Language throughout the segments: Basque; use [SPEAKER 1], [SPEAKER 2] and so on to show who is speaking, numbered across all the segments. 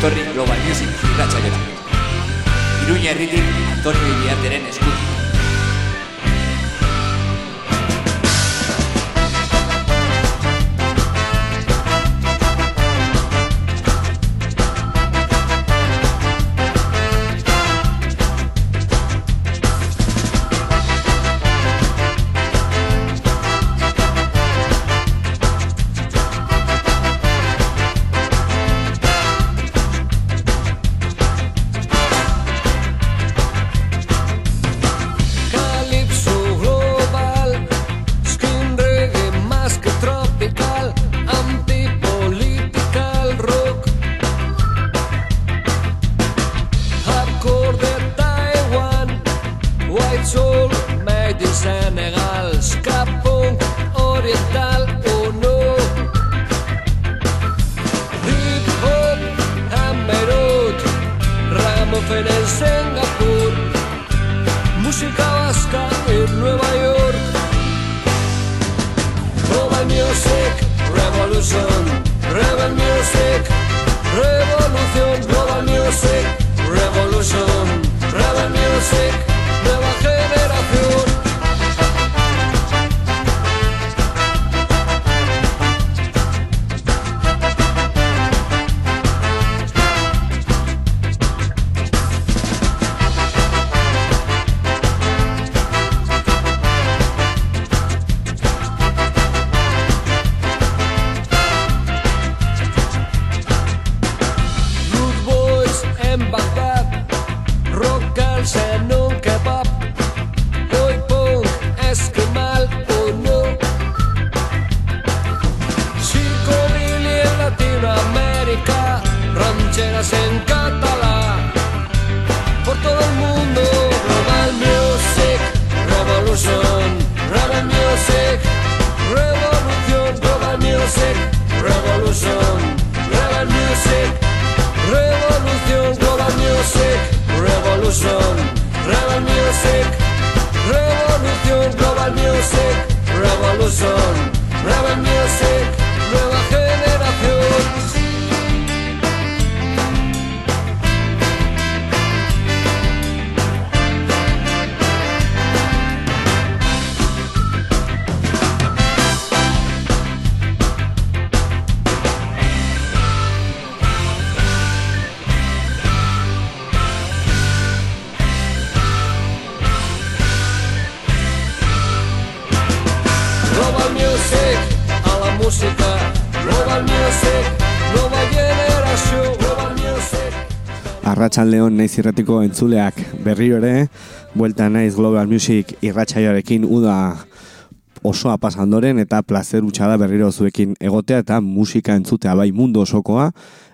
[SPEAKER 1] ongetorri Global Music irratxa jota. Iruña herritik Antonio Iriarteren eskutik.
[SPEAKER 2] Arratsaldeon naiz irratiko entzuleak. Berriro ere, buelta naiz Global Music irratsaioarekin uda osoa pasandoren eta plazer utxa da berriro zuekin egotea eta musika entzutea bai mundu osokoa.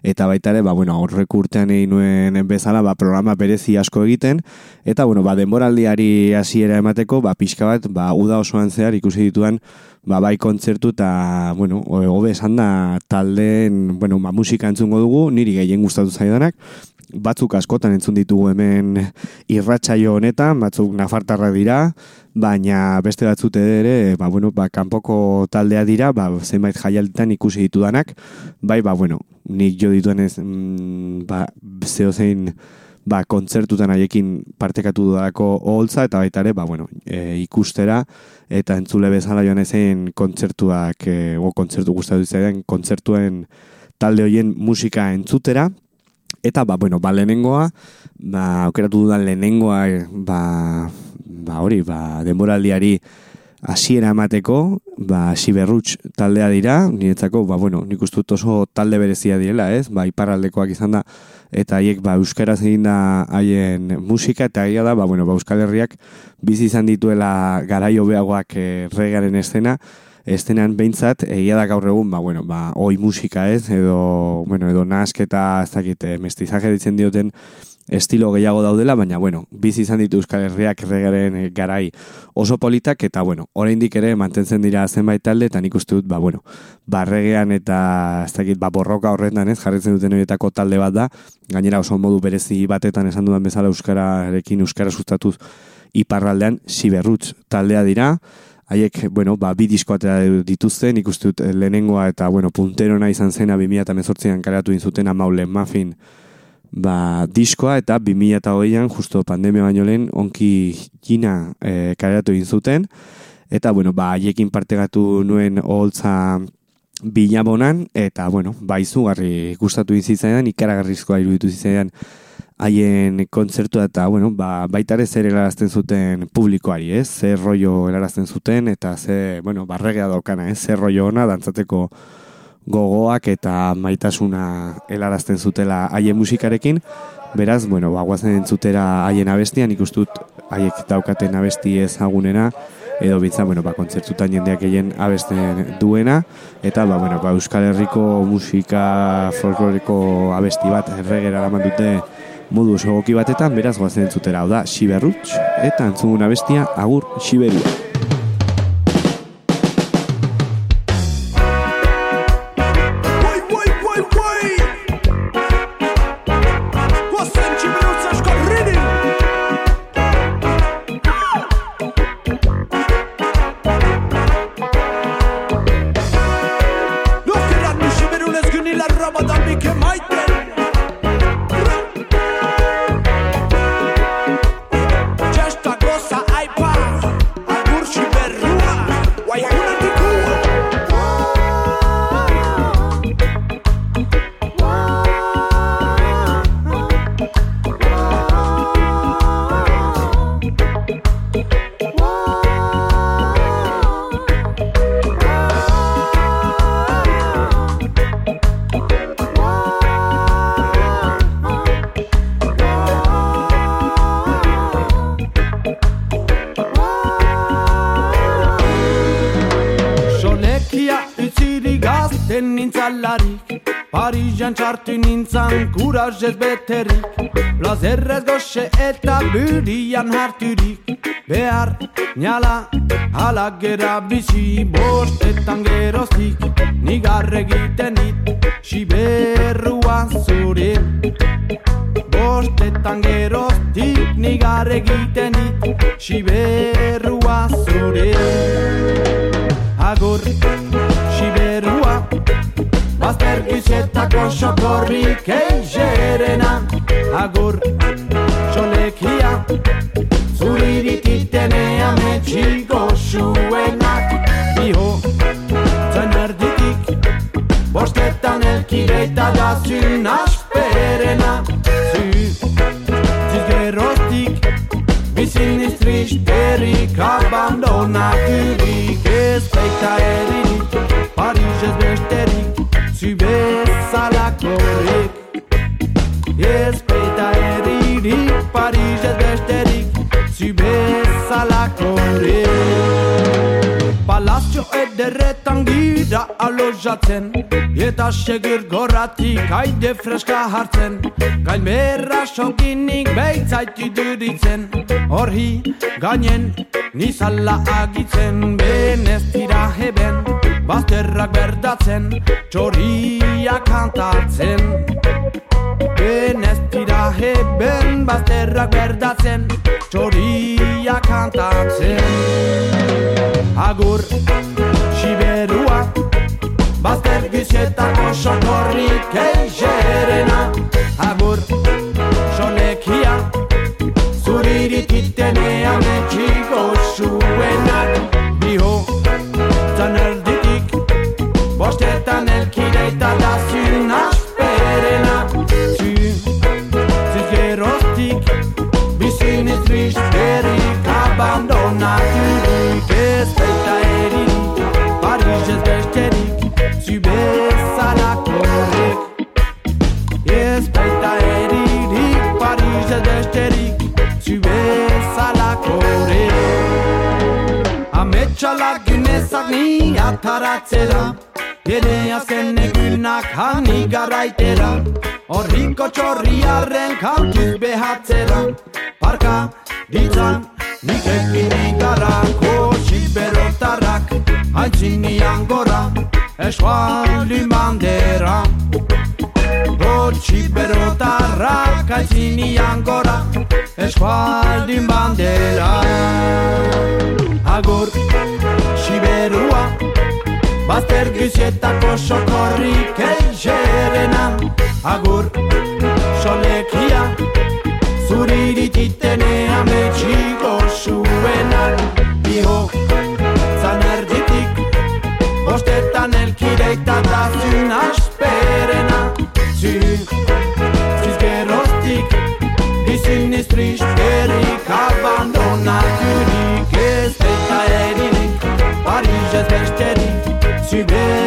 [SPEAKER 2] Eta baita ere, ba, bueno, aurrek urtean egin nuen bezala, ba, programa berezi asko egiten. Eta, bueno, ba, denboraldiari hasiera emateko, ba, pixka bat, ba, uda osoan zehar ikusi dituan, ba, bai kontzertu eta, bueno, hobe esan da taldeen, bueno, ba, musika entzungo dugu, niri gehien gustatu zaidanak, batzuk askotan entzun ditugu hemen irratsaio honetan, batzuk nafartarra dira, baina beste batzute ere, ba, bueno, ba, kanpoko taldea dira, ba, zenbait jaialditan ikusi ditudanak, bai, ba, bueno, nik jo dituenez, mm, ba, zeo ba, kontzertutan haiekin partekatu dudako oholtza, eta baita ere, ba, bueno, e, ikustera, eta entzule bezala joan ezein kontzertuak, e, o kontzertu gustatu zaidan, kontzertuen talde hoien musika entzutera, Eta, ba, bueno, ba, lehenengoa, ba, aukeratu dudan lehenengoa, eh, ba, ba, hori, ba, denboraldiari hasiera emateko, ba, Siberruts taldea dira, niretzako, ba, bueno, nik dut oso talde berezia direla, ez? Ba, iparraldekoak izan da, eta haiek, ba, euskaraz egin da haien musika, eta egia da, ba, bueno, ba, Euskal Herriak bizi izan dituela garaio beagoak eh, regaren estena, estenean behintzat, egia da gaur egun, ba, bueno, ba, oi musika ez, edo, bueno, edo nasketa, ez dakit, eh, mestizaje ditzen dioten estilo gehiago daudela, baina, bueno, bizi izan ditu Euskal Herriak regaren eh, garai oso politak, eta, bueno, oraindik ere mantentzen dira zenbait talde, eta nik uste dut, ba, bueno, barregean eta, ez dakit, ba, borroka horretan ez, jarritzen duten horietako talde bat da, gainera oso modu berezi batetan esan dudan bezala Euskararekin Euskara sustatuz iparraldean Siberrutz taldea dira, haiek, bueno, ba, bi diskoa dituzte, nik uste dut lehenengoa eta, bueno, punterona izan zena 2018an karatu inzuten amaule Muffin ba, diskoa eta 2008an, justo pandemia baino lehen, onki jina e, karatu inzuten, eta, bueno, ba, haiekin partegatu nuen holtza bilabonan, eta, bueno, ba, izugarri gustatu inzitzaidan, ikaragarrizkoa iruditu zitzaidan, haien kontzertua eta bueno, ba, baitare zer helarazten zuten publikoari, ez? Zer rollo helarazten zuten eta ze, bueno, barregea daukana, ez? Zer rollo ona dantzateko gogoak eta maitasuna helarazten zutela haien musikarekin. Beraz, bueno, ba, guazen entzutera haien abestian, ikustut haiek daukaten abesti ezagunena, edo bitza, bueno, ba, kontzertutan jendeak egin abesten duena, eta, ba, bueno, ba, Euskal Herriko musika folkloriko abesti bat erregera eraman dute modu sogoki batetan, beraz goazen entzutera, hau da, Siberrutx, eta entzuguna bestia, agur, Siberia.
[SPEAKER 3] ez beterik. Plazerrez goxe eta burian harturik. Behar nala ala gera bizi Bostetan geroztik. Nigar egiten dit Siberrua zure Bostetan geroztik nigar egiten dit Siberrua zure Siberrua Bazter gizetako sokorrik eigerena Agur, solekia Zuridititenea metxiko suenak Iho, zen erditik Bostetan elkireita da zun asperena. Zu, zizgeroztik Bizin iztristerik abandonaturik Ez baita eririk Paris ez besterik zu bezala korek Ez peita eririk Paris ez besterik zu bezala korek Palazzo ederretan gira alojatzen Eta segir goratik haide freska hartzen. Gain berra sokinik behitzaitu duritzen Horri gainen nizala agitzen. Benez tira heben bazterrak berdatzen, txoria kantatzen. Ben ez dira heben bazterrak berdatzen, txoria kantatzen. Agur, siberua, bazter gizetako sokorrik eixerena. Paratela Bazter gizietako sokorrik eixerena Agur, solekia Zurirititenea besterik Zi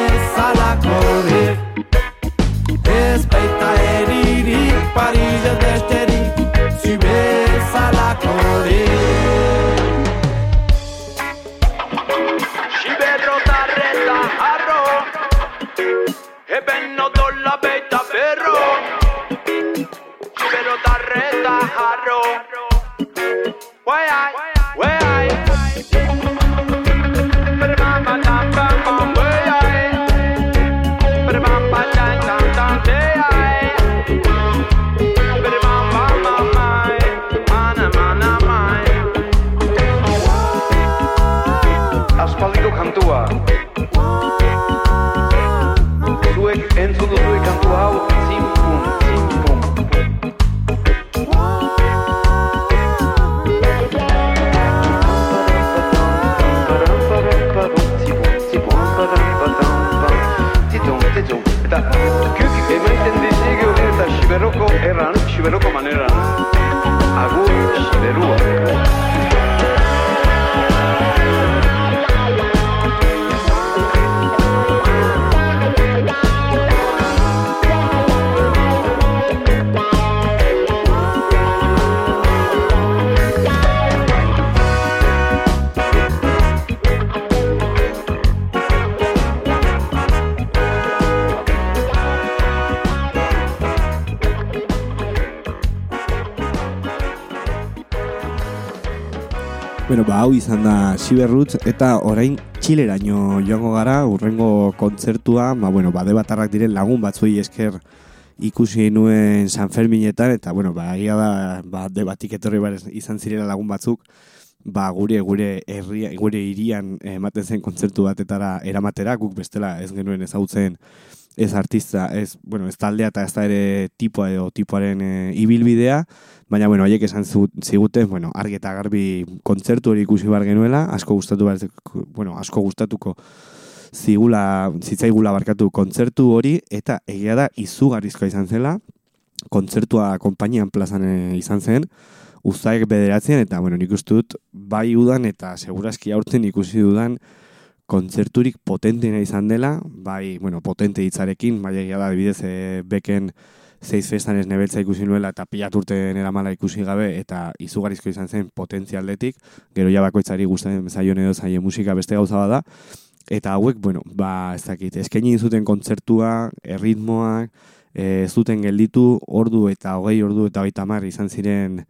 [SPEAKER 2] ba, hau izan da Siberrutz eta orain Txileraino joango gara, urrengo kontzertua, ba, bueno, bade batarrak diren lagun batzuei esker ikusi nuen San Ferminetan, eta, bueno, ba, egia da, ba, debatik etorri bar izan zirela lagun batzuk, ba, gure, gure, herria, gure irian ematen zen kontzertu batetara eramatera, guk bestela ez genuen ezagutzen ez artista, ez, bueno, ez taldea eta ez da ere tipoa edo tipoaren e, ibilbidea, baina, bueno, haiek esan ziguten, bueno, argi eta garbi kontzertu hori ikusi bar genuela, asko gustatu bar, bueno, asko gustatuko zigula, zitzaigula barkatu kontzertu hori, eta egia da izugarrizkoa izan zela, kontzertua konpainian plazan e, izan zen, uztaik bederatzen, eta, bueno, nik uste dut, bai udan eta segurazki aurten ikusi dudan kontzerturik potenteena izan dela, bai, bueno, potente hitzarekin, bai egia da, adibidez, e, beken zeiz festan ez nebeltza ikusi nuela eta pilat urten eramala ikusi gabe eta izugarrizko izan zen potentzialdetik, gero ja bakoitzari gustatzen zaion edo zaien musika beste gauza bada, eta hauek, bueno, ba, ez dakit, eskaini zuten kontzertua, erritmoak, e, zuten gelditu, ordu eta hogei ordu eta hogeita hamar izan ziren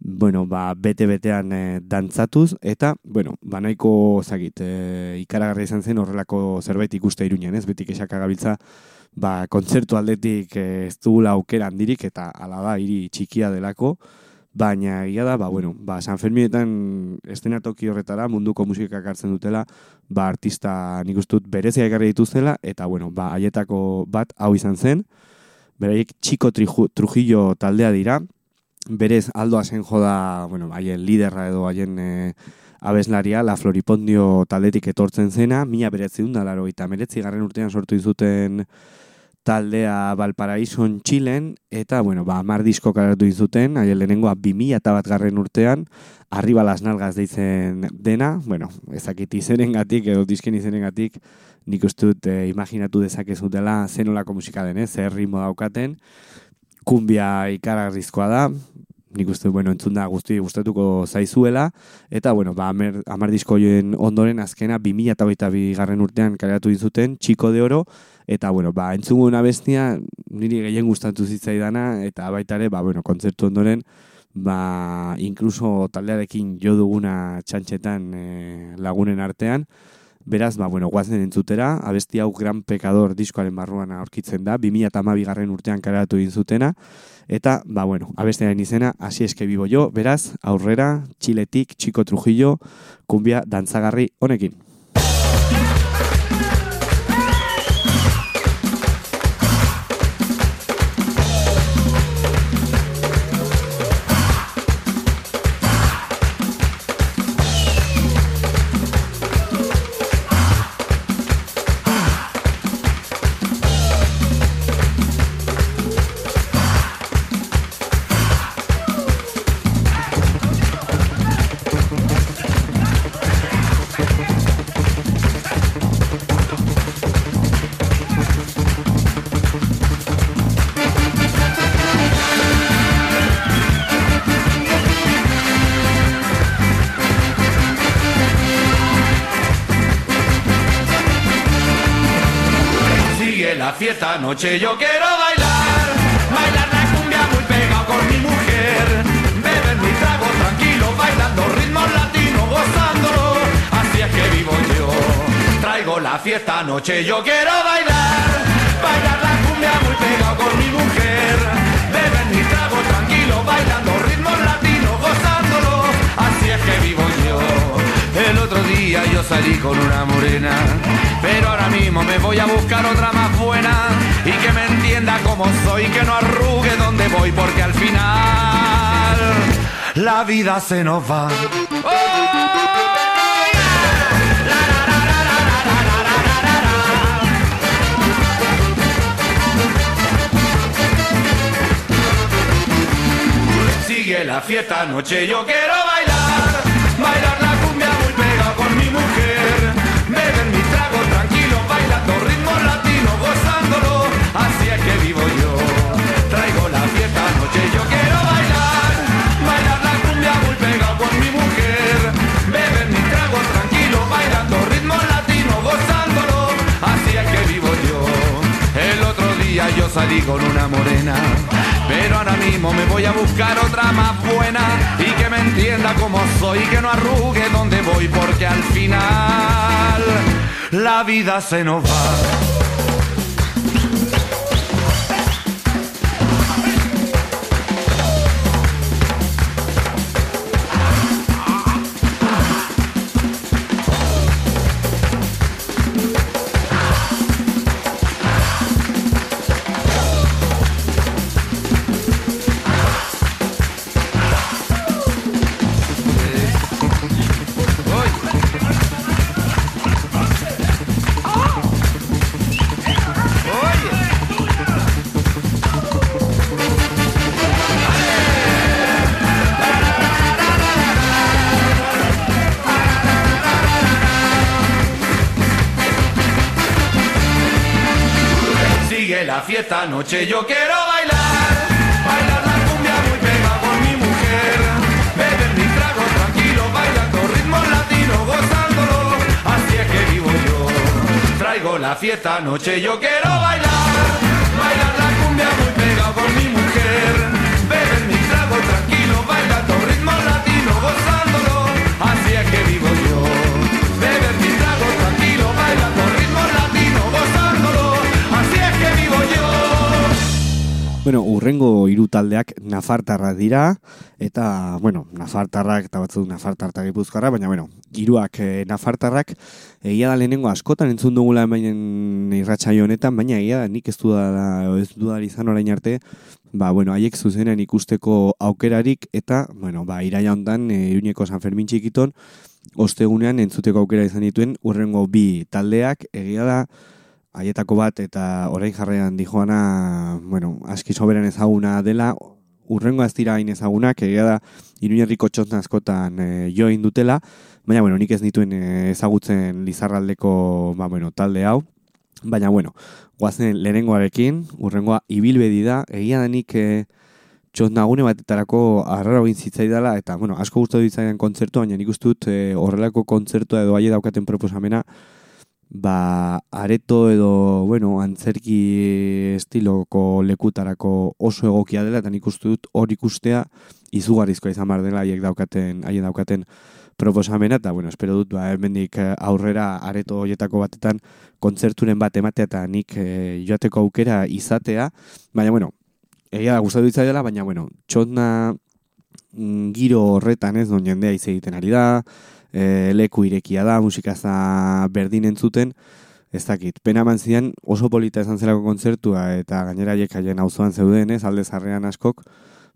[SPEAKER 2] bueno, ba, bete-betean e, dantzatuz, eta, bueno, ba, nahiko, zagit, e, ikaragarri izan zen horrelako zerbait ikuste iruñen, ez? Betik esaka gabiltza, ba, kontzertu aldetik e, ez dugula aukera handirik, eta ala da, hiri txikia delako, baina egia da, ba, bueno, ba, San Ferminetan estenatoki horretara munduko musikak hartzen dutela, ba, artista nik uste dut berezia ekarri dituztela, eta, bueno, ba, haietako bat hau izan zen, beraiek txiko Trujillo taldea dira, berez Aldo Asenjo da, bueno, haien liderra edo haien e, abeslaria, La Floripondio taldetik etortzen zena, mila beretziun da, laro, eta meretzi garren urtean sortu izuten taldea Valparaison Txilen, eta, bueno, ba, amar disko karatu izuten, haien lehenengoa 2000 eta bat garren urtean, arriba las nalgas deitzen dena, bueno, ezakit izenengatik edo disken izenengatik, nik uste dut eh, imaginatu dezakezutela zenolako musika denez, zer ritmo daukaten, kumbia ikaragarrizkoa da, nik uste, bueno, entzun da guzti gustatuko zaizuela, eta, bueno, ba, amer, amar disko horien ondoren azkena 2008 garren urtean kaleratu zuten Txiko de Oro, eta, bueno, ba, entzungo bestia niri gehien gustatu zitzaidana, eta baita ere, ba, bueno, kontzertu ondoren, ba, inkluso taldearekin jo duguna txantxetan e, lagunen artean, Beraz, ba, bueno, guazen entzutera, abesti hau Gran Pekador diskoaren barruan aurkitzen da, 2008 garren urtean karatu egin zutena, eta, ba, bueno, abestiaren izena, hasi eske bibo jo, beraz, aurrera, txiletik, txiko trujillo, kumbia dantzagarri honekin.
[SPEAKER 4] Anoche yo quiero bailar, bailar la cumbia muy pegado con mi mujer, beber mi trago tranquilo, bailando ritmos latinos, gozándolo, así es que vivo yo. Traigo la fiesta anoche yo quiero bailar, bailar la cumbia muy pegado con mi mujer, beber mi trago tranquilo, bailando ritmos latinos, gozándolo, así es que vivo otro día yo salí con una morena, pero ahora mismo me voy a buscar otra más buena y que me entienda como soy, que no arrugue donde voy, porque al final la vida se nos va. Sigue la fiesta anoche, yo quiero latinos, gozándolo, así es que vivo yo. Traigo la fiesta anoche, yo quiero día yo salí con una morena, pero ahora mismo me voy a buscar otra más buena y que me entienda como soy, que no arrugue donde voy, porque al final la vida se nos va. Anoche, yo quiero bailar, bailar la cumbia muy pegado con mi mujer, beber mi trago tranquilo, bailando ritmos latinos, gozándolo, así es que vivo yo. Traigo la fiesta anoche, yo quiero
[SPEAKER 2] taldeak nafartarrak dira, eta, bueno, nafartarrak eta batzuk nafartartak gipuzkarra, baina, bueno, hiruak eh, nafartarrak, egia da lehenengo askotan entzun dugula hemen irratsaio honetan, baina egia da nik ez du da, ez du da izan orain arte, ba, bueno, haiek zuzenean ikusteko aukerarik, eta, bueno, ba, iraia hontan, e, Iruñeko San Fermin txikiton, ostegunean entzuteko aukera izan dituen urrengo bi taldeak, egia da, haietako bat eta orain jarrean dijoana, bueno, aski soberan ezaguna dela, urrengo ez dira hain ezagunak, egia da, iruñerriko txotna askotan e, join dutela, baina, bueno, nik ez dituen eh, ezagutzen lizarraldeko, ba, bueno, talde hau, baina, bueno, guazen lehenengoarekin, urrengoa ibilbedi da, egia da nik e, txotnagune batetarako arraro egin zitzaidala, eta, bueno, asko gustatu ditzaidan kontzertu, baina nik uste dut e, horrelako kontzertua edo haie daukaten proposamena, ba, areto edo, bueno, antzerki estiloko lekutarako oso egokia dela, eta nik uste dut hor ikustea izugarrizkoa izan bar dela haiek daukaten, haien daukaten proposamena, eta, bueno, espero dut, ba, hemendik aurrera areto hoietako batetan kontzerturen bat ematea eta nik e, joateko aukera izatea, baina, bueno, egia da gustatu dela, baina, bueno, txotna mm, giro horretan ez, non jendea hitz egiten ari da, e, leku irekia da, musikaza berdin entzuten, ez dakit, pena eman zian oso polita esan zelako kontzertua eta gainera haiek haien auzoan zeuden ez, alde zarrean askok,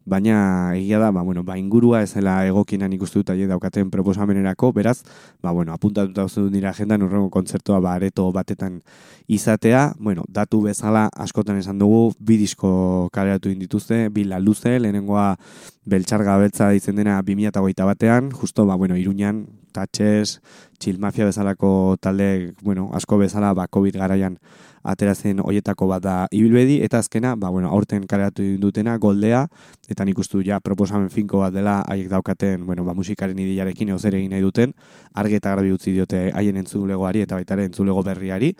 [SPEAKER 2] baina egia da, ba, bueno, ba, ingurua ez dela egokienan ikustu dut daukaten proposamenerako, beraz, ba, bueno, apuntatuta uste dut nire agendan urrengo kontzertua ba, areto batetan izatea, bueno, datu bezala askotan esan dugu, bi disko kaleratu indituzte, bi luze, lehenengoa beltxarga beltza ditzen dena 2008 batean, justo, ba, bueno, iruñan, tatxez, chill mafia bezalako talde, bueno, asko bezala, ba, COVID garaian aterazen hoietako bat da ibilbedi, eta azkena, ba, bueno, aurten kaleratu dutena, goldea, eta nik ustu ja proposamen finko bat dela, haiek daukaten, bueno, ba, musikaren idiarekin edo zer egin nahi duten, argi eta garbi utzi diote haien entzulegoari eta baitare entzulego berriari,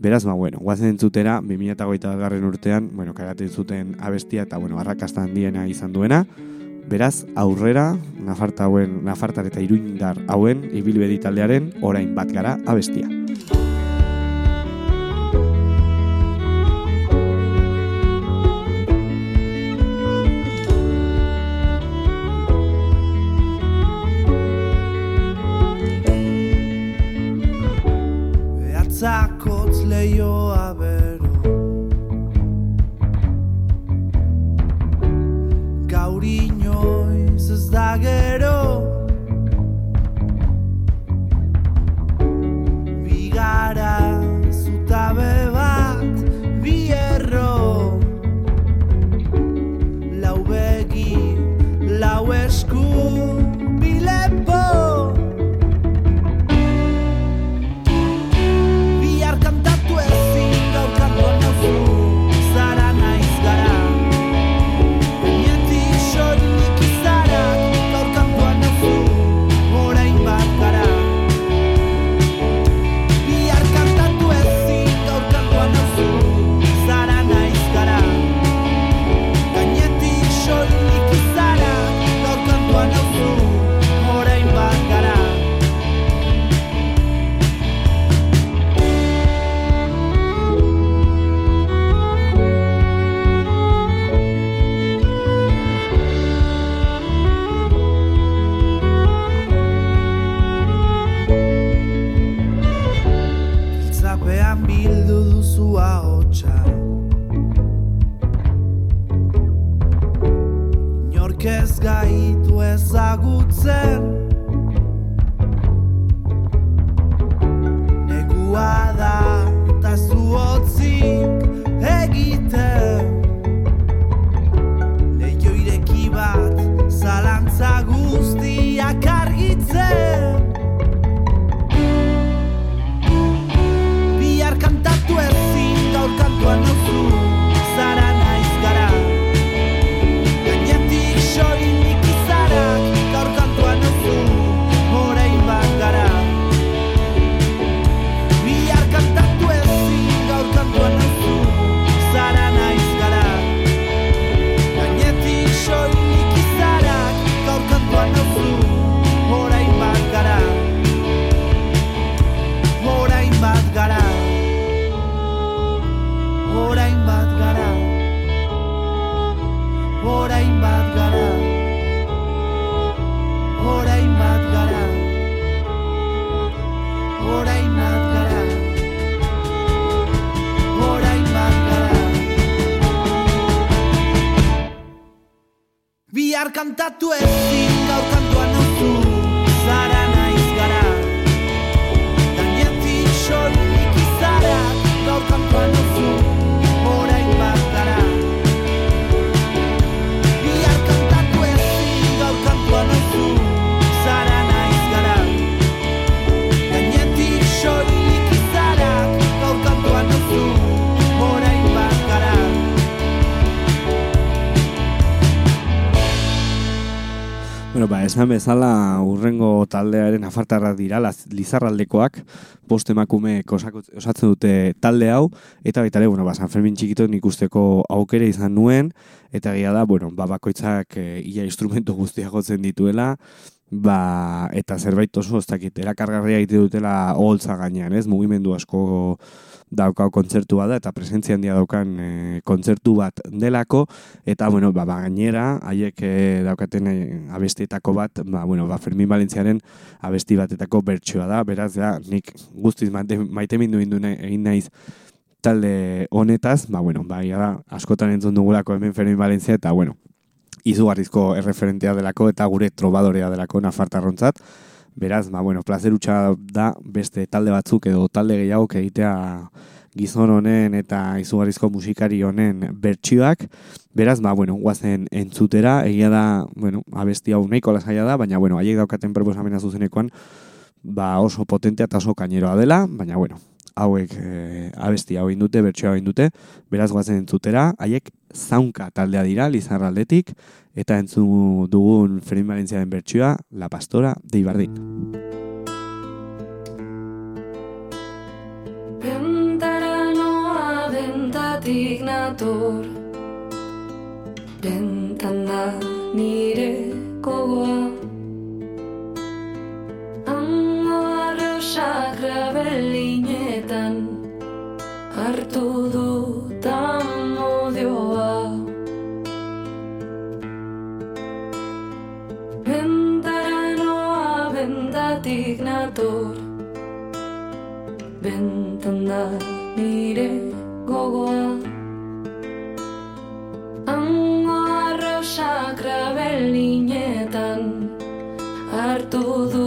[SPEAKER 5] Beraz, ba, bueno, guazen entzutera, 2008 garren urtean, bueno, kagaten zuten abestia eta, bueno, arrakasta handiena izan duena. Beraz, aurrera, Nafarta hauen, Nafartar eta Iruindar hauen, ibilbedi taldearen, orain bat gara abestia. Esan bezala urrengo taldearen afartarrak dira, lizarraldekoak, bost emakume osatzen dute talde hau, eta baita ere, bueno, ba, San Fermin txikiton ikusteko aukere izan nuen, eta egia da, bueno, ba, bakoitzak e, ia instrumento guztiak jotzen dituela, ba, eta zerbait oso, ez dakit, erakargarria egite dutela oholtza gainean, ez, mugimendu asko daukau kontzertua da, eta presentzia handia daukan e, kontzertu bat delako, eta, bueno, ba, ba gainera, haiek e, daukaten e, abestietako bat, ba, bueno, ba, Fermin Valentziaren abesti batetako bertsioa da, beraz, ja, nik guztiz maite, maite mindu egin naiz talde honetaz, ba, bueno, ba, egia da, askotan entzun dugulako hemen Fermin Valentzia, eta, bueno, izugarrizko erreferentea delako eta gure trobadorea delako nafartarrontzat. Beraz, ba, bueno, plazerutxa da beste talde batzuk edo talde gehiago egitea gizon honen eta izugarrizko musikari honen bertsioak. Beraz, ba, bueno, guazen entzutera, egia da, bueno, abesti hau nahiko lasaia da, baina, bueno, haiek daukaten proposamena zuzenekoan, ba, oso potentea eta oso kaineroa dela, baina, bueno, hauek e, abesti hau indute, bertsioa indute, beraz guazen entzutera, haiek zaunka taldea dira, lizarraldetik, eta entzun dugun Fermin Valentziaren bertsioa, La Pastora de Ibardin.
[SPEAKER 6] Cantará nator Bentan da nire gogoa Hango arrosak grabelinetan Hartu dutan modioa Bentara noa bentatik nator Bentan da nire gogoa Hango arrosak grabelinetan Hartu dutan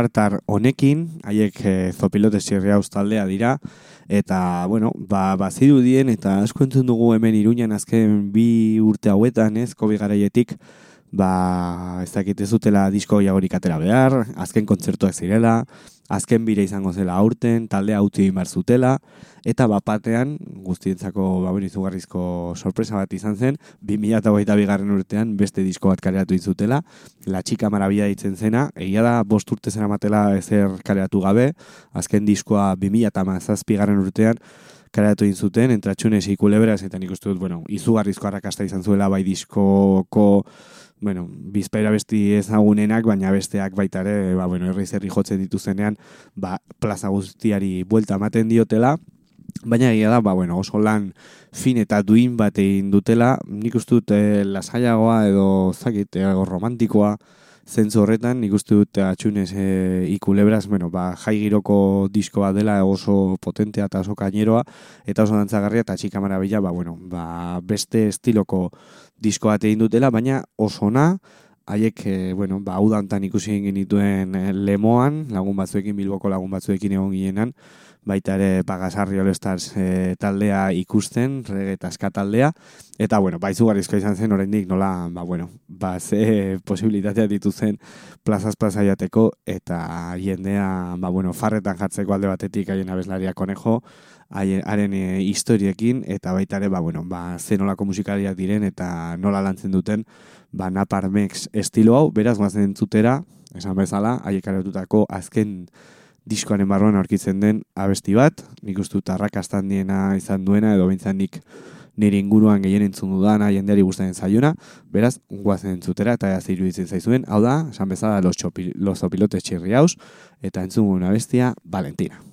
[SPEAKER 2] nafartar honekin, haiek e, zopilote sirriauz taldea dira, eta, bueno, ba, bazirudien, eta asko entzun dugu hemen iruñan azken bi urte hauetan, ez, kobi garaietik, ba, ez dakit ez zutela disko jagorik atera behar, azken kontzertuak zirela, azken bire izango zela aurten, taldea utzi egin zutela, eta bapatean, guztientzako babin izugarrizko sorpresa bat izan zen, 2008 bigarren urtean beste disko bat kaleratu izutela, La Chica Maravilla ditzen zena, egia da bost urte zera matela ezer kaleratu gabe, azken diskoa 2008 garren urtean, kaleratu egin zuten, entratxunes ikuleberaz, eta nik uste dut, bueno, izugarrizko arrakasta izan zuela bai diskoko bueno, bizpaira besti ezagunenak, baina besteak baita ere, ba, bueno, herri zerri jotzen dituzenean, ba, plaza guztiari buelta ematen diotela, baina egia da, ba, bueno, oso lan fin eta duin bat egin dutela, nik uste dut eh, lasaiagoa edo zakit, eh, romantikoa, zentzu horretan, nik uste dut atxunez e, ikulebraz, bueno, ba, jai giroko diskoa dela oso potentea eta oso kaineroa, eta oso dantzagarria eta txika marabila, ba, bueno, ba, beste estiloko disko bat egin dutela, baina oso ona, haiek, e, bueno, ba, udantan ikusi egin genituen lemoan, lagun batzuekin, bilboko lagun batzuekin egon ginenan, baita ere Pagasarri All Stars e, taldea ikusten, rege eta ska taldea, eta bueno, ba, izugarrizko izan zen oraindik nola, ba, bueno, ba, ze posibilitatea dituzen plazaz plaza jateko, eta jendea, ba, bueno, farretan jartzeko alde batetik haien abeslaria konejo, haren e, historiekin, eta baita ere, ba, bueno, ba, ze nolako musikariak diren, eta nola lantzen duten, ba, Naparmex estilo hau, beraz, guazen entzutera, esan bezala, haiek azken diskoaren barruan aurkitzen den abesti bat, nik uste dut arrakastan diena izan duena, edo bintzan nik nire inguruan gehien entzun dudana, jendeari gustatzen zaiona, beraz, guazen entzutera, eta ez iruditzen zaizuen, hau da, esan bezala, los, txopi, los opilotes txirriaus, eta entzun una bestia, Valentina.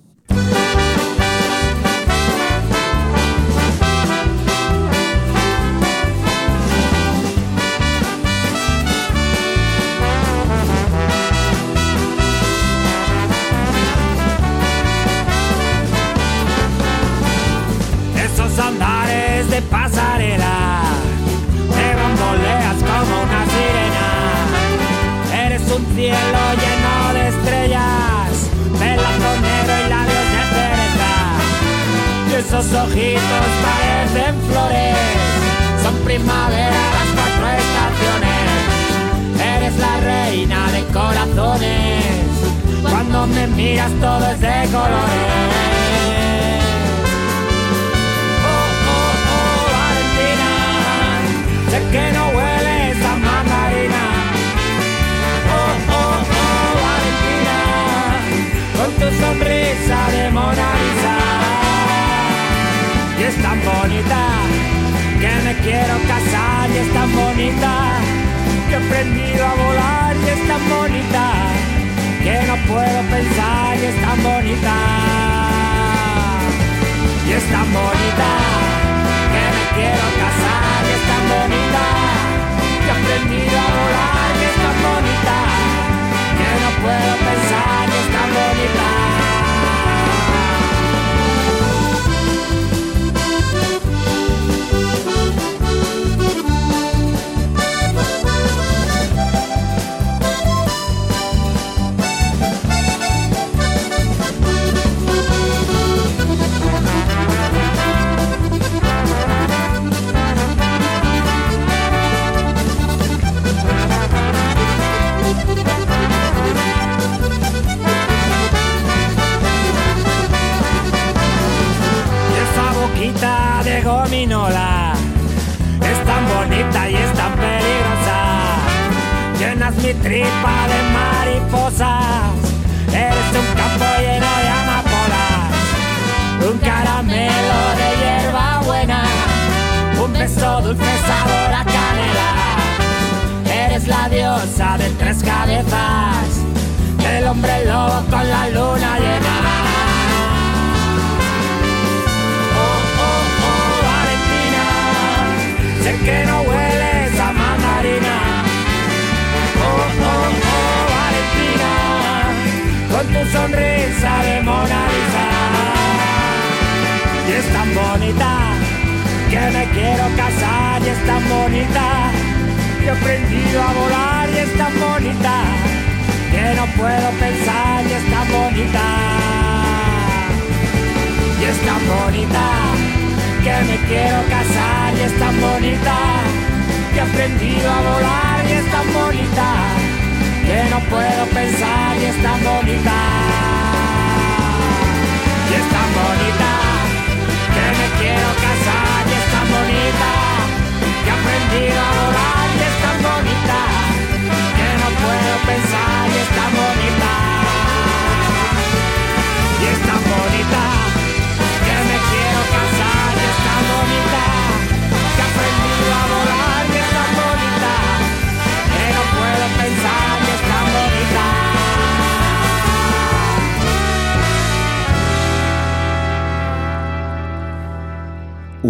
[SPEAKER 7] Cielo lleno de estrellas Pelazo negro y labios de cereza. Y esos ojitos parecen flores Son primavera las cuatro estaciones. Eres la reina de corazones Cuando me miras todo es de colores. Oh, oh, oh, Valentina, sé que no sonrisa de Mona Lisa. Y es tan bonita que me quiero casar y es tan bonita que he aprendido a volar y es tan bonita que no puedo pensar y es tan bonita y es tan bonita que me quiero casar y es tan bonita que he aprendido a volar y es tan bonita que no puedo pensar y es tan bonita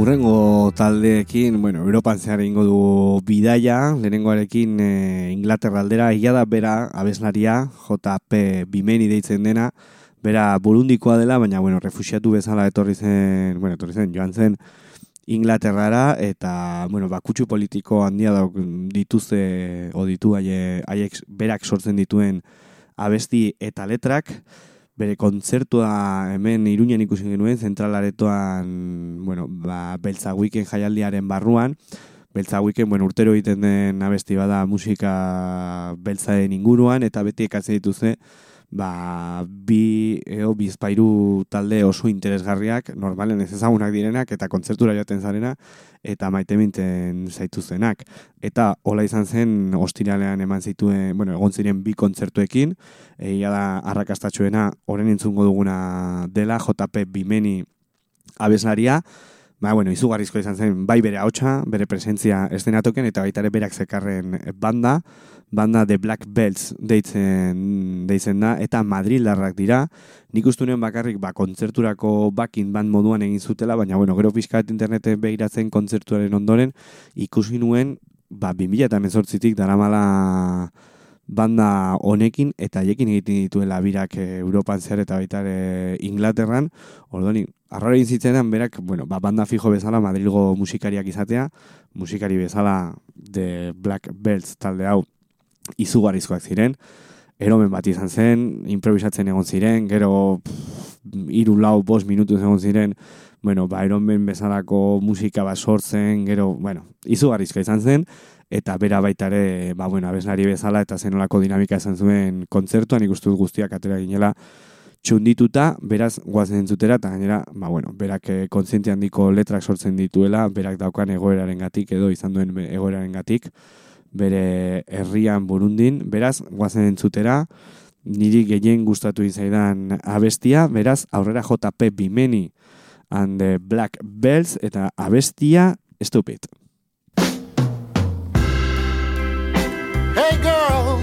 [SPEAKER 2] urrengo taldeekin, bueno, Europan zehar ingo du bidaia, lehenengoarekin e, Inglaterra aldera, da bera abeslaria, JP Bimeni deitzen dena, bera burundikoa dela, baina, bueno, refusiatu bezala etorri zen, bueno, etorri zen, joan zen Inglaterrara, eta, bueno, bakutsu politiko handia da dituzte, o ditu haie, haiek berak sortzen dituen abesti eta letrak, bere kontzertua hemen iruñan ikusi genuen, zentralaretoan, bueno, ba, beltza weekend jaialdiaren barruan, beltza weekend, bueno, urtero egiten den abesti bada musika beltzaen inguruan, eta beti ekatzen dituzte, ba, bi, eo, bizpairu talde oso interesgarriak, normalen ez ezagunak direnak, eta kontzertura joaten zarena, eta maite minten. Eta hola izan zen, ostiralean eman zituen, bueno, egon ziren bi kontzertuekin, egia da arrakastatxuena, oren entzungo duguna dela, JP Bimeni abeslaria, Ba, bueno, izugarrizko izan zen, bai bere hautsa, bere presentzia estenatoken, eta baita ere berak zekarren banda, banda The Black Belts deitzen, deitzen da, eta Madrildarrak dira, nik ustunen bakarrik ba, kontzerturako bakin band moduan egin zutela, baina bueno, gero pixkat interneten behiratzen kontzertuaren ondoren, ikusi nuen, ba, 2000 eta mezortzitik daramala banda honekin eta haiekin egiten dituela birak e, Europan zer eta baita ere Inglaterran. Orduan, arraro egin zitzenean berak, bueno, ba, banda fijo bezala Madrilgo musikariak izatea, musikari bezala The Black Belts talde hau izugarrizkoak ziren. Eromen bat izan zen, improvisatzen egon ziren, gero hiru lau bost minutu egon ziren, bueno, ba, eromen bezalako musika bat sortzen, gero, bueno, izugarrizkoa izan zen, eta bera baita ere, ba, bueno, abeslari bezala eta zenolako dinamika esan zuen kontzertuan, ikustu guztiak atera ginela txundituta, beraz guazen entzutera, eta gainera, ba, bueno, berak eh, kontziente handiko letrak sortzen dituela, berak daukan egoeraren gatik, edo izan duen egoeraren gatik, bere herrian burundin, beraz, guazen entzutera, niri gehien gustatu izaidan abestia, beraz, aurrera JP Bimeni and the Black Bells, eta abestia, stupid.
[SPEAKER 8] Hey girl,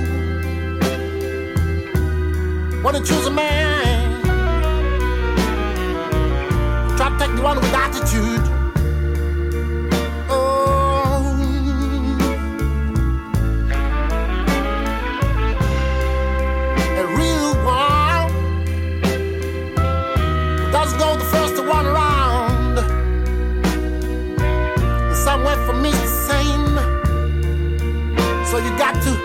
[SPEAKER 8] wanna choose a man? Try to take the one with attitude. You got to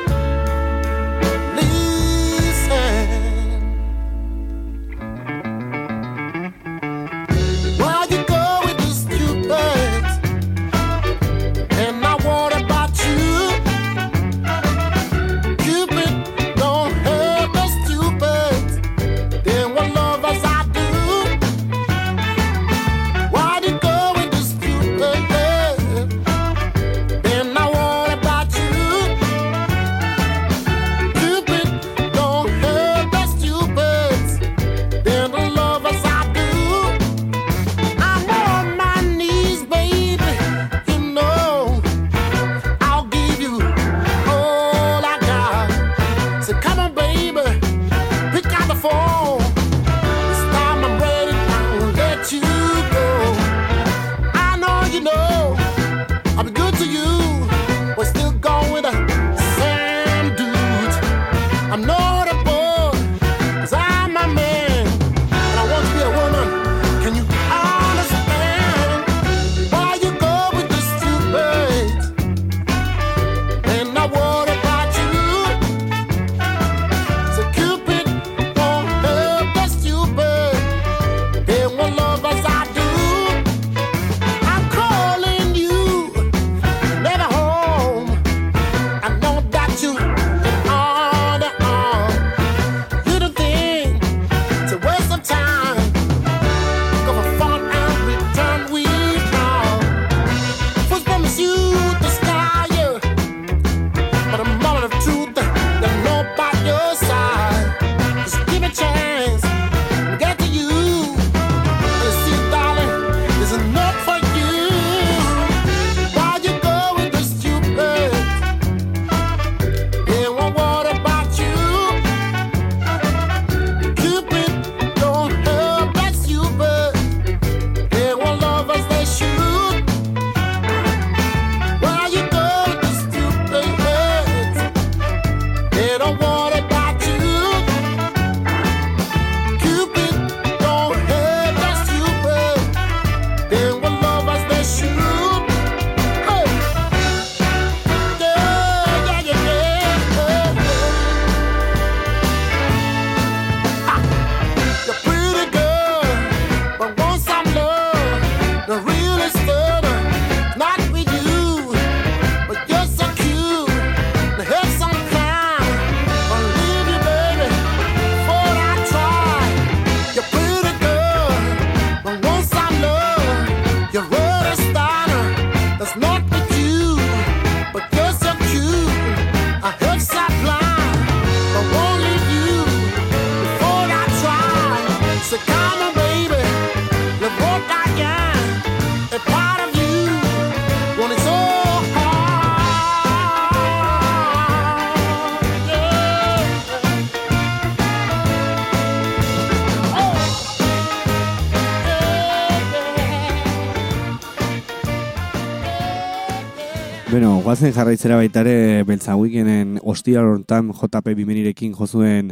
[SPEAKER 9] Guazen jarraitzera baita ere beltza wikenen ostia honetan JP bimenirekin jozuen,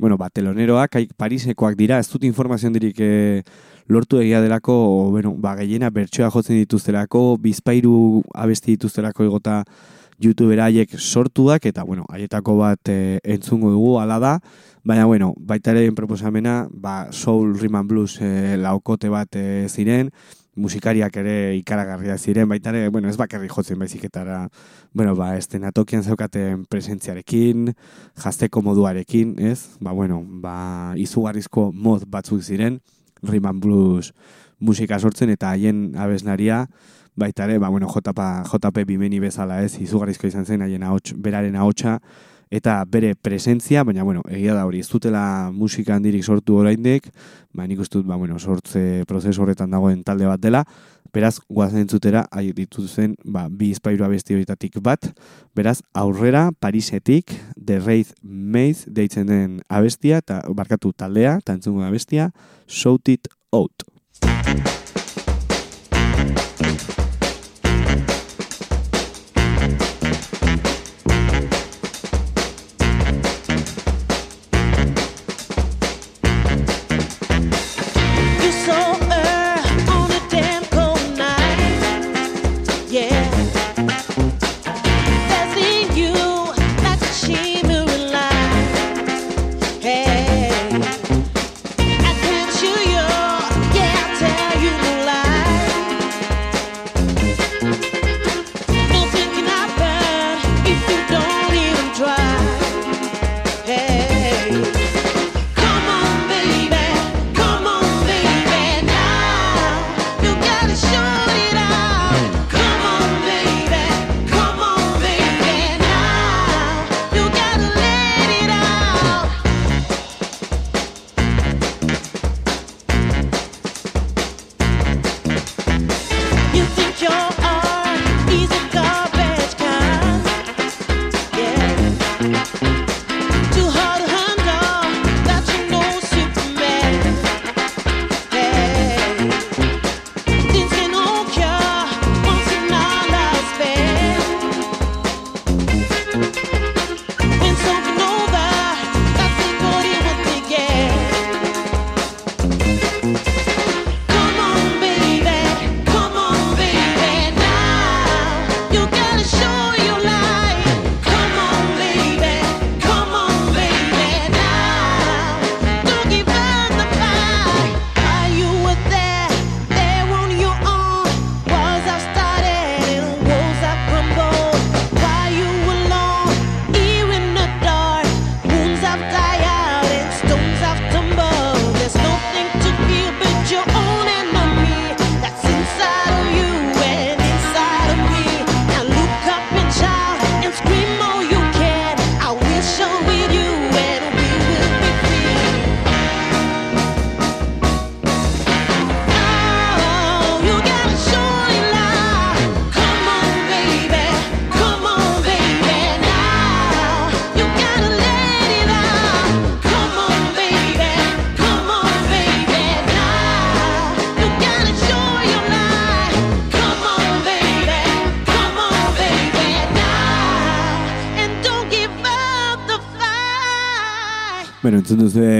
[SPEAKER 9] bueno, ba, teloneroak, haik Parisekoak dira, ez dut informazio dirik eh, lortu egia delako, bueno, ba, gehiena bertsoa jotzen dituztelako, bizpairu abesti dituztelako egota youtubera haiek sortuak, eta, bueno, haietako bat eh, entzungo dugu, ala da, baina, bueno, baita proposamena, ba, soul, and blues eh, laukote bat eh, ziren, musikariak ere ikaragarria ziren, baita ere, bueno, ez bakarri jotzen baizik etara, bueno, ba, estenatokian zeukaten presentziarekin, jazteko moduarekin, ez? Ba, bueno, ba, izugarrizko mod batzuk ziren, and blues musika sortzen, eta haien abeslaria, baita ere, ba, bueno, JP, JP bimeni bezala ez, izugarrizko izan zen, haien ahots, beraren ahotsa, eta bere presentzia, baina, bueno, egia da hori, ez dutela musika handirik sortu oraindik, ba, nik uste dut, ba, bueno, sortze prozesu horretan dagoen talde bat dela, beraz, guazen entzutera, hai dituzen, ba, bi izpairu abesti horietatik bat, beraz, aurrera, Parisetik, The Wraith Maze, deitzen den abestia, eta barkatu taldea, eta entzungo abestia, Shout It Out.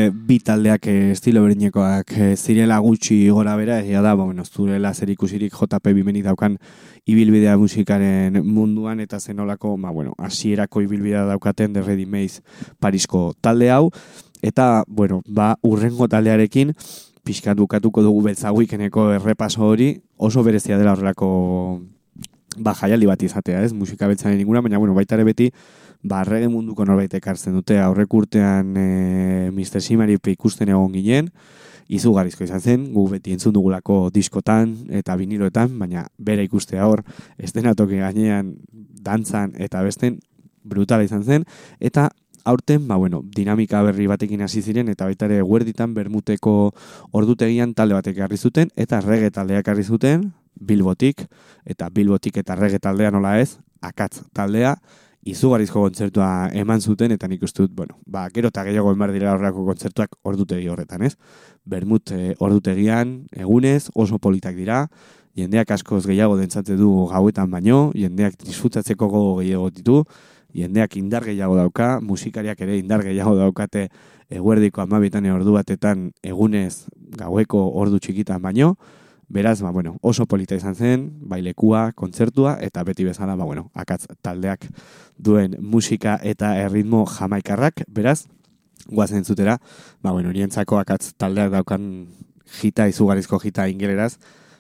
[SPEAKER 9] Bi taldeak eh, estilo berinekoak eh, zirela gutxi gora bera, egia da, bueno, zurela zer ikusirik JP bimeni daukan ibilbidea musikaren munduan, eta zenolako, ba, bueno, hasierako ibilbidea daukaten The Ready Maze Parisko talde hau, eta, bueno, ba, urrengo taldearekin, pixkat bukatuko dugu beltza weekendeko errepaso hori, oso berezia dela horrelako ba, jaialdi bat izatea, ez, musika beltzaren inguna, baina, bueno, baita ere beti, ba, reggae munduko norbait ekartzen dute, aurrek urtean e, Mr. Simarip ikusten egon ginen,
[SPEAKER 2] izugarrizko izan zen, gu beti entzun dugulako diskotan eta viniloetan, baina bere ikustea hor, estenatoki gainean dantzan eta besten brutala izan zen, eta aurten, ba, bueno, dinamika berri batekin hasi ziren, eta baita ere guerditan bermuteko ordutegian talde batek ekarri zuten, eta rege taldeak ekarri zuten, Bilbotik, eta Bilbotik eta rege taldea nola ez, akatz taldea, izugarrizko kontzertua eman zuten, eta nik uste dut, bueno, ba, gero eta gehiago emar dira horrelako kontzertuak ordutegi horretan, ez? Bermut eh, ordutegian, egunez, oso politak dira, jendeak askoz gehiago dentzate du gauetan baino, jendeak disfrutatzeko gogo gehiago ditu, jendeak indar gehiago dauka, musikariak ere indar gehiago daukate eguerdiko amabietan ordu batetan egunez gaueko ordu txikitan baino, beraz, ba, bueno, oso polita izan zen, bailekua, kontzertua, eta beti bezala, ba, bueno, akatz taldeak duen musika eta erritmo jamaikarrak, beraz, guazen zutera, ba, bueno, nientzako akatz taldeak daukan jita, izugarrizko jita ingeleraz,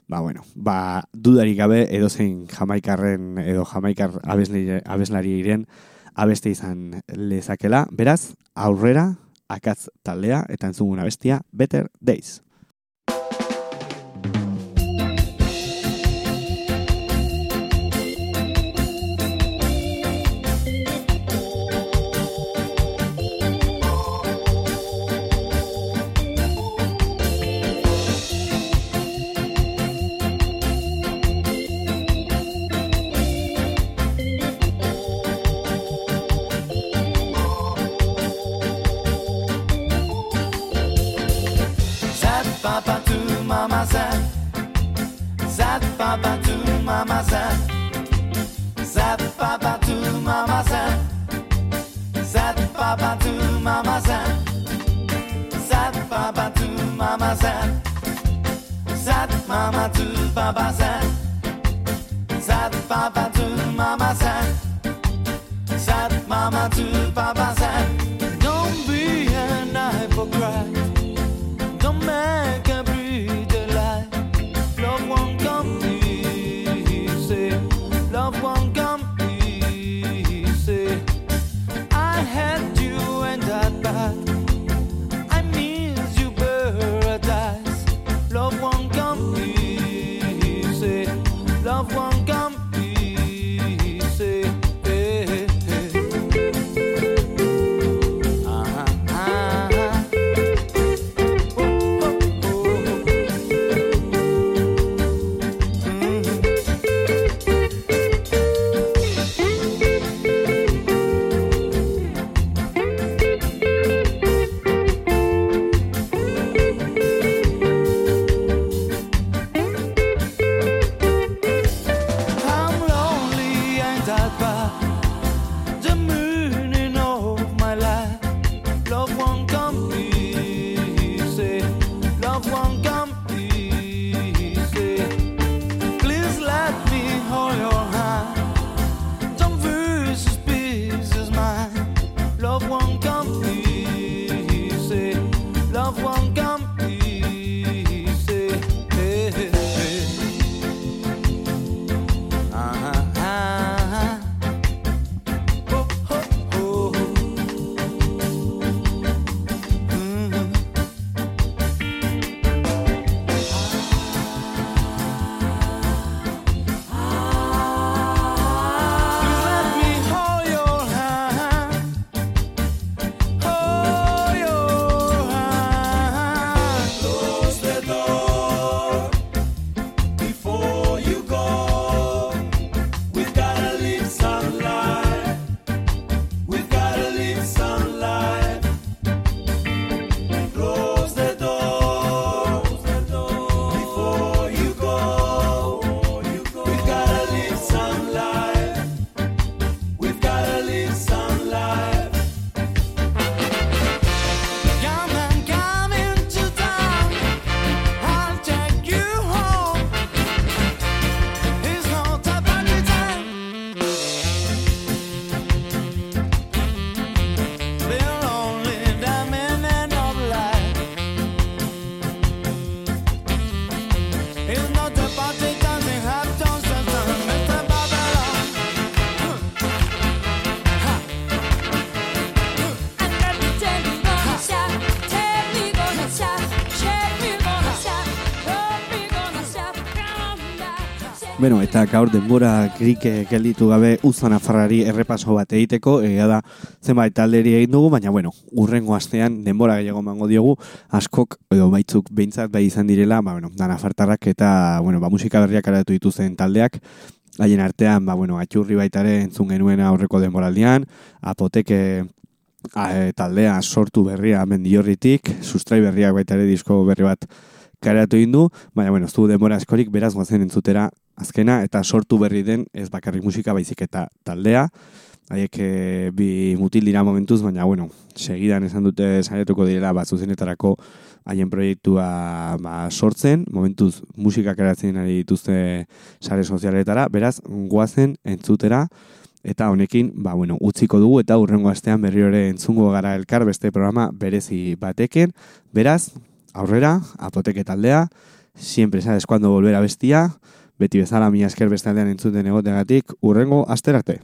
[SPEAKER 2] ba, bueno, ba, dudarik gabe edozein jamaikarren edo jamaikar abeslari, abeslari iren abeste izan lezakela. Beraz, aurrera, akatz taldea eta entzuguna bestia, Better Days.
[SPEAKER 5] mama san, sad papa to mama san, sad papa to mama san, sad papa to mama san, sad mama to papa san, sad papa to mama san, sad mama to papa.
[SPEAKER 2] Beno, eta gaur denbora grik eh, gelditu gabe uzan afarrari errepaso bat egiteko, egia da zenbait talderi egin dugu, baina bueno, urrengo astean denbora gehiago mango diogu, askok edo baitzuk behintzat bai izan direla, ba, bueno, dana fartarrak eta bueno, ba, musika berriak aratu dituzten taldeak, haien artean, ba, bueno, atxurri baitare entzun genuen aurreko denboraldian, apoteke a, e, taldea sortu berria mendiorritik, sustrai berriak baita ere disko berri bat karatu egin du, baina bueno, ez du denbora askorik beraz goazen entzutera azkena eta sortu berri den ez bakarrik musika baizik eta taldea, haiek e, bi mutil dira momentuz, baina bueno, segidan esan dute saiatuko direla bat zuzenetarako haien proiektua ba, sortzen, momentuz musika karatzen ari dituzte sare sozialetara, beraz, goazen entzutera, Eta honekin, ba, bueno, utziko dugu eta urrengo astean berri ere entzungo gara elkar beste programa berezi bateken. Beraz, aurrera, apoteke taldea, siempre sabes cuando volver a bestia, beti bezala mi esker beste aldean entzuten egotegatik, urrengo asterarte.